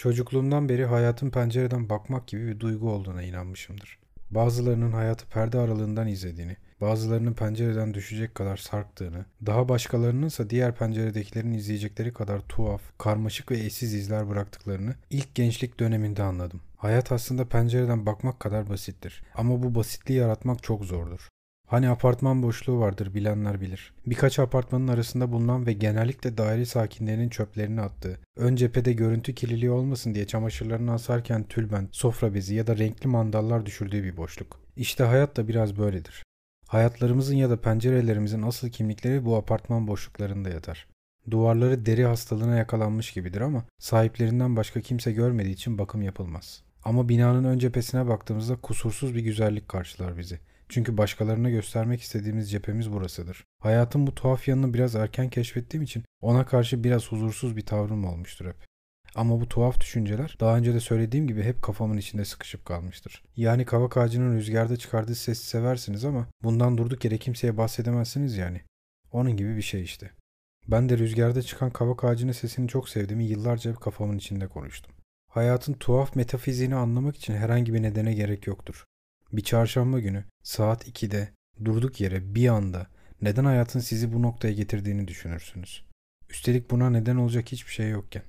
Çocukluğumdan beri hayatın pencereden bakmak gibi bir duygu olduğuna inanmışımdır. Bazılarının hayatı perde aralığından izlediğini, bazılarının pencereden düşecek kadar sarktığını, daha başkalarının ise diğer penceredekilerin izleyecekleri kadar tuhaf, karmaşık ve eşsiz izler bıraktıklarını ilk gençlik döneminde anladım. Hayat aslında pencereden bakmak kadar basittir. Ama bu basitliği yaratmak çok zordur. Hani apartman boşluğu vardır bilenler bilir. Birkaç apartmanın arasında bulunan ve genellikle daire sakinlerinin çöplerini attığı, ön cephede görüntü kirliliği olmasın diye çamaşırlarını asarken tülbent, sofra bezi ya da renkli mandallar düşürdüğü bir boşluk. İşte hayat da biraz böyledir. Hayatlarımızın ya da pencerelerimizin asıl kimlikleri bu apartman boşluklarında yatar. Duvarları deri hastalığına yakalanmış gibidir ama sahiplerinden başka kimse görmediği için bakım yapılmaz. Ama binanın ön cephesine baktığımızda kusursuz bir güzellik karşılar bizi. Çünkü başkalarına göstermek istediğimiz cephemiz burasıdır. Hayatın bu tuhaf yanını biraz erken keşfettiğim için ona karşı biraz huzursuz bir tavrım olmuştur hep. Ama bu tuhaf düşünceler daha önce de söylediğim gibi hep kafamın içinde sıkışıp kalmıştır. Yani kavak ağacının rüzgarda çıkardığı sesi seversiniz ama bundan durduk yere kimseye bahsedemezsiniz yani. Onun gibi bir şey işte. Ben de rüzgarda çıkan kavak ağacının sesini çok sevdiğimi yıllarca hep kafamın içinde konuştum. Hayatın tuhaf metafiziğini anlamak için herhangi bir nedene gerek yoktur. Bir çarşamba günü saat 2'de durduk yere bir anda neden hayatın sizi bu noktaya getirdiğini düşünürsünüz. Üstelik buna neden olacak hiçbir şey yokken.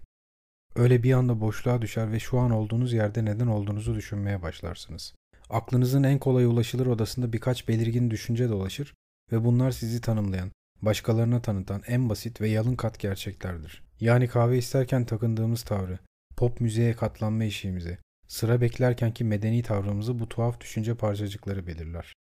Öyle bir anda boşluğa düşer ve şu an olduğunuz yerde neden olduğunuzu düşünmeye başlarsınız. Aklınızın en kolay ulaşılır odasında birkaç belirgin düşünce dolaşır ve bunlar sizi tanımlayan, başkalarına tanıtan en basit ve yalın kat gerçeklerdir. Yani kahve isterken takındığımız tavrı, pop müziğe katlanma işimizi, sıra beklerkenki medeni tavrımızı bu tuhaf düşünce parçacıkları belirler.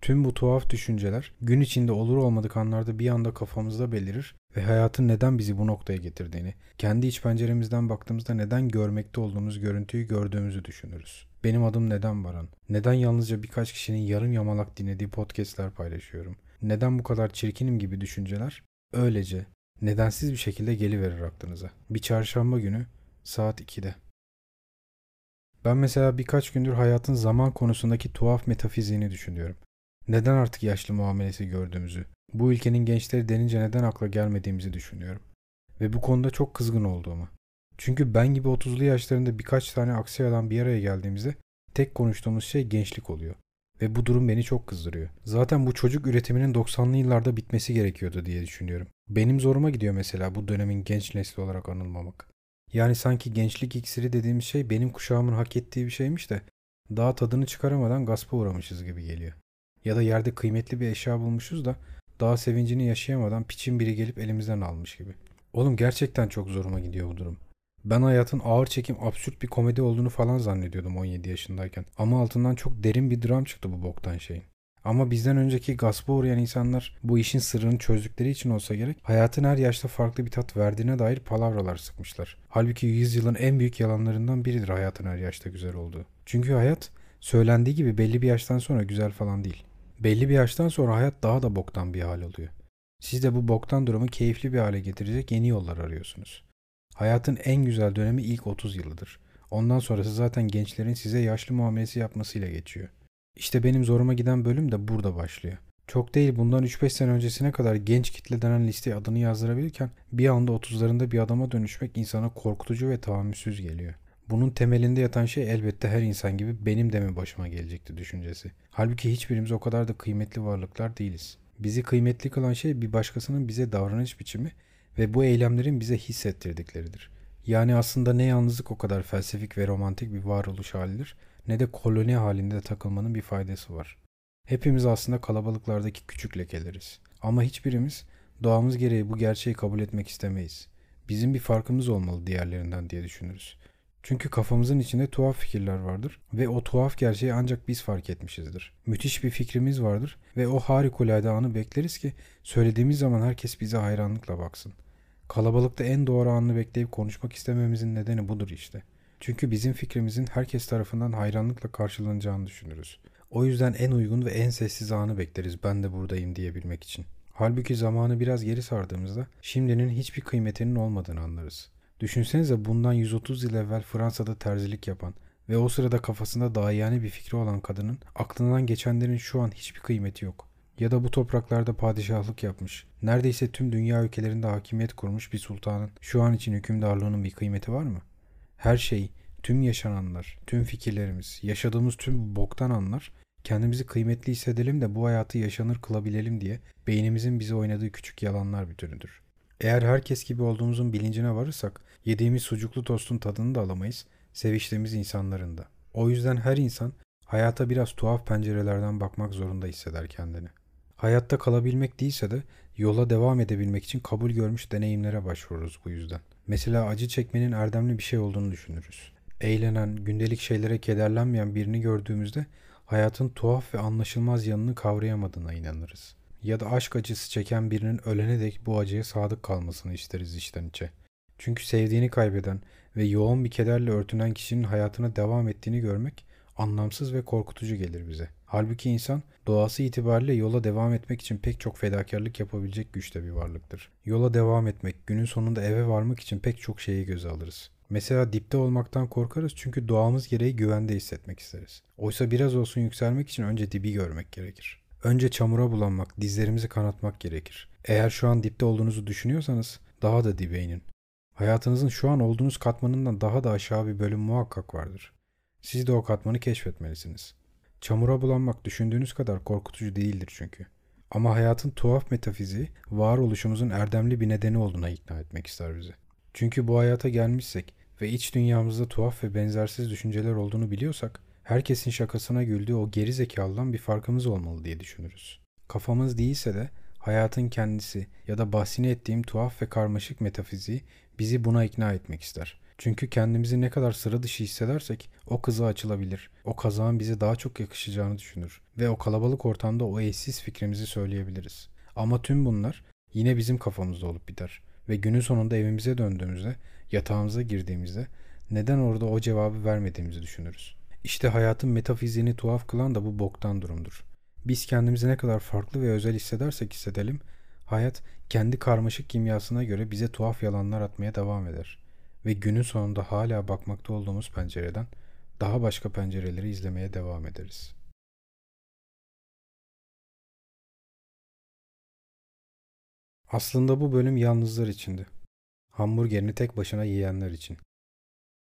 Tüm bu tuhaf düşünceler gün içinde olur olmadık anlarda bir anda kafamızda belirir ve hayatın neden bizi bu noktaya getirdiğini, kendi iç penceremizden baktığımızda neden görmekte olduğumuz görüntüyü gördüğümüzü düşünürüz. Benim adım neden Baran? Neden yalnızca birkaç kişinin yarım yamalak dinlediği podcastler paylaşıyorum? Neden bu kadar çirkinim gibi düşünceler? Öylece, nedensiz bir şekilde geliverir aklınıza. Bir çarşamba günü saat 2'de. Ben mesela birkaç gündür hayatın zaman konusundaki tuhaf metafiziğini düşünüyorum. Neden artık yaşlı muamelesi gördüğümüzü, bu ülkenin gençleri denince neden akla gelmediğimizi düşünüyorum. Ve bu konuda çok kızgın olduğumu. Çünkü ben gibi 30'lu yaşlarında birkaç tane aksi adam bir araya geldiğimizde tek konuştuğumuz şey gençlik oluyor. Ve bu durum beni çok kızdırıyor. Zaten bu çocuk üretiminin 90'lı yıllarda bitmesi gerekiyordu diye düşünüyorum. Benim zoruma gidiyor mesela bu dönemin genç nesli olarak anılmamak. Yani sanki gençlik iksiri dediğimiz şey benim kuşağımın hak ettiği bir şeymiş de daha tadını çıkaramadan gaspa uğramışız gibi geliyor. Ya da yerde kıymetli bir eşya bulmuşuz da daha sevincini yaşayamadan piçin biri gelip elimizden almış gibi. Oğlum gerçekten çok zoruma gidiyor bu durum. Ben hayatın ağır çekim absürt bir komedi olduğunu falan zannediyordum 17 yaşındayken. Ama altından çok derin bir dram çıktı bu boktan şeyin. Ama bizden önceki gaspa uğrayan insanlar bu işin sırrını çözdükleri için olsa gerek hayatın her yaşta farklı bir tat verdiğine dair palavralar sıkmışlar. Halbuki yüzyılın en büyük yalanlarından biridir hayatın her yaşta güzel olduğu. Çünkü hayat söylendiği gibi belli bir yaştan sonra güzel falan değil. Belli bir yaştan sonra hayat daha da boktan bir hal oluyor. Siz de bu boktan durumu keyifli bir hale getirecek yeni yollar arıyorsunuz. Hayatın en güzel dönemi ilk 30 yılıdır. Ondan sonrası zaten gençlerin size yaşlı muamelesi yapmasıyla geçiyor. İşte benim zoruma giden bölüm de burada başlıyor. Çok değil bundan 3-5 sene öncesine kadar genç kitle denen listeye adını yazdırabilirken bir anda 30'larında bir adama dönüşmek insana korkutucu ve tahammülsüz geliyor. Bunun temelinde yatan şey elbette her insan gibi benim de mi başıma gelecekti düşüncesi. Halbuki hiçbirimiz o kadar da kıymetli varlıklar değiliz. Bizi kıymetli kılan şey bir başkasının bize davranış biçimi ve bu eylemlerin bize hissettirdikleridir. Yani aslında ne yalnızlık o kadar felsefik ve romantik bir varoluş halidir ne de koloni halinde takılmanın bir faydası var. Hepimiz aslında kalabalıklardaki küçük lekeleriz. Ama hiçbirimiz doğamız gereği bu gerçeği kabul etmek istemeyiz. Bizim bir farkımız olmalı diğerlerinden diye düşünürüz. Çünkü kafamızın içinde tuhaf fikirler vardır ve o tuhaf gerçeği ancak biz fark etmişizdir. Müthiş bir fikrimiz vardır ve o harikulade anı bekleriz ki söylediğimiz zaman herkes bize hayranlıkla baksın. Kalabalıkta en doğru anını bekleyip konuşmak istememizin nedeni budur işte. Çünkü bizim fikrimizin herkes tarafından hayranlıkla karşılanacağını düşünürüz. O yüzden en uygun ve en sessiz anı bekleriz ben de buradayım diyebilmek için. Halbuki zamanı biraz geri sardığımızda şimdinin hiçbir kıymetinin olmadığını anlarız. Düşünsenize bundan 130 yıl evvel Fransa'da terzilik yapan ve o sırada kafasında daha yani bir fikri olan kadının aklından geçenlerin şu an hiçbir kıymeti yok. Ya da bu topraklarda padişahlık yapmış, neredeyse tüm dünya ülkelerinde hakimiyet kurmuş bir sultanın şu an için hükümdarlığının bir kıymeti var mı? Her şey, tüm yaşananlar, tüm fikirlerimiz, yaşadığımız tüm boktan anlar kendimizi kıymetli hissedelim de bu hayatı yaşanır kılabilelim diye beynimizin bize oynadığı küçük yalanlar bir türüdür. Eğer herkes gibi olduğumuzun bilincine varırsak yediğimiz sucuklu tostun tadını da alamayız, seviştiğimiz insanların da. O yüzden her insan hayata biraz tuhaf pencerelerden bakmak zorunda hisseder kendini. Hayatta kalabilmek değilse de yola devam edebilmek için kabul görmüş deneyimlere başvururuz bu yüzden. Mesela acı çekmenin erdemli bir şey olduğunu düşünürüz. Eğlenen, gündelik şeylere kederlenmeyen birini gördüğümüzde hayatın tuhaf ve anlaşılmaz yanını kavrayamadığına inanırız. Ya da aşk acısı çeken birinin ölene dek bu acıya sadık kalmasını isteriz içten içe. Çünkü sevdiğini kaybeden ve yoğun bir kederle örtünen kişinin hayatına devam ettiğini görmek anlamsız ve korkutucu gelir bize. Halbuki insan doğası itibariyle yola devam etmek için pek çok fedakarlık yapabilecek güçte bir varlıktır. Yola devam etmek, günün sonunda eve varmak için pek çok şeyi göze alırız. Mesela dipte olmaktan korkarız çünkü doğamız gereği güvende hissetmek isteriz. Oysa biraz olsun yükselmek için önce dibi görmek gerekir. Önce çamura bulanmak, dizlerimizi kanatmak gerekir. Eğer şu an dipte olduğunuzu düşünüyorsanız daha da dibe inin. Hayatınızın şu an olduğunuz katmanından daha da aşağı bir bölüm muhakkak vardır. Siz de o katmanı keşfetmelisiniz. Çamura bulanmak düşündüğünüz kadar korkutucu değildir çünkü. Ama hayatın tuhaf metafiziği varoluşumuzun erdemli bir nedeni olduğuna ikna etmek ister bizi. Çünkü bu hayata gelmişsek ve iç dünyamızda tuhaf ve benzersiz düşünceler olduğunu biliyorsak herkesin şakasına güldüğü o geri zekalıdan bir farkımız olmalı diye düşünürüz. Kafamız değilse de hayatın kendisi ya da bahsini ettiğim tuhaf ve karmaşık metafiziği bizi buna ikna etmek ister. Çünkü kendimizi ne kadar sıra dışı hissedersek o kıza açılabilir. O kazağın bize daha çok yakışacağını düşünür. Ve o kalabalık ortamda o eşsiz fikrimizi söyleyebiliriz. Ama tüm bunlar yine bizim kafamızda olup biter. Ve günün sonunda evimize döndüğümüzde, yatağımıza girdiğimizde neden orada o cevabı vermediğimizi düşünürüz. İşte hayatın metafiziğini tuhaf kılan da bu boktan durumdur. Biz kendimizi ne kadar farklı ve özel hissedersek hissedelim, hayat kendi karmaşık kimyasına göre bize tuhaf yalanlar atmaya devam eder. Ve günün sonunda hala bakmakta olduğumuz pencereden daha başka pencereleri izlemeye devam ederiz. Aslında bu bölüm yalnızlar içindi. Hamburgerini tek başına yiyenler için.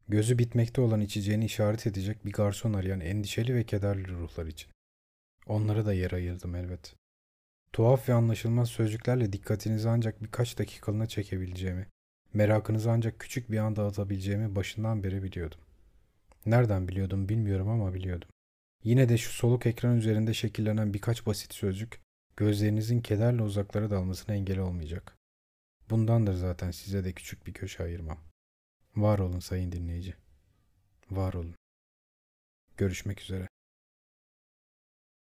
Gözü bitmekte olan içeceğini işaret edecek bir garson arayan endişeli ve kederli ruhlar için. Onlara da yer ayırdım elbet. Tuhaf ve anlaşılmaz sözcüklerle dikkatinizi ancak birkaç dakikalığına çekebileceğimi, merakınızı ancak küçük bir anda atabileceğimi başından beri biliyordum. Nereden biliyordum bilmiyorum ama biliyordum. Yine de şu soluk ekran üzerinde şekillenen birkaç basit sözcük gözlerinizin kederle uzaklara dalmasına engel olmayacak. Bundandır zaten size de küçük bir köşe ayırmam. Var olun sayın dinleyici. Var olun. Görüşmek üzere.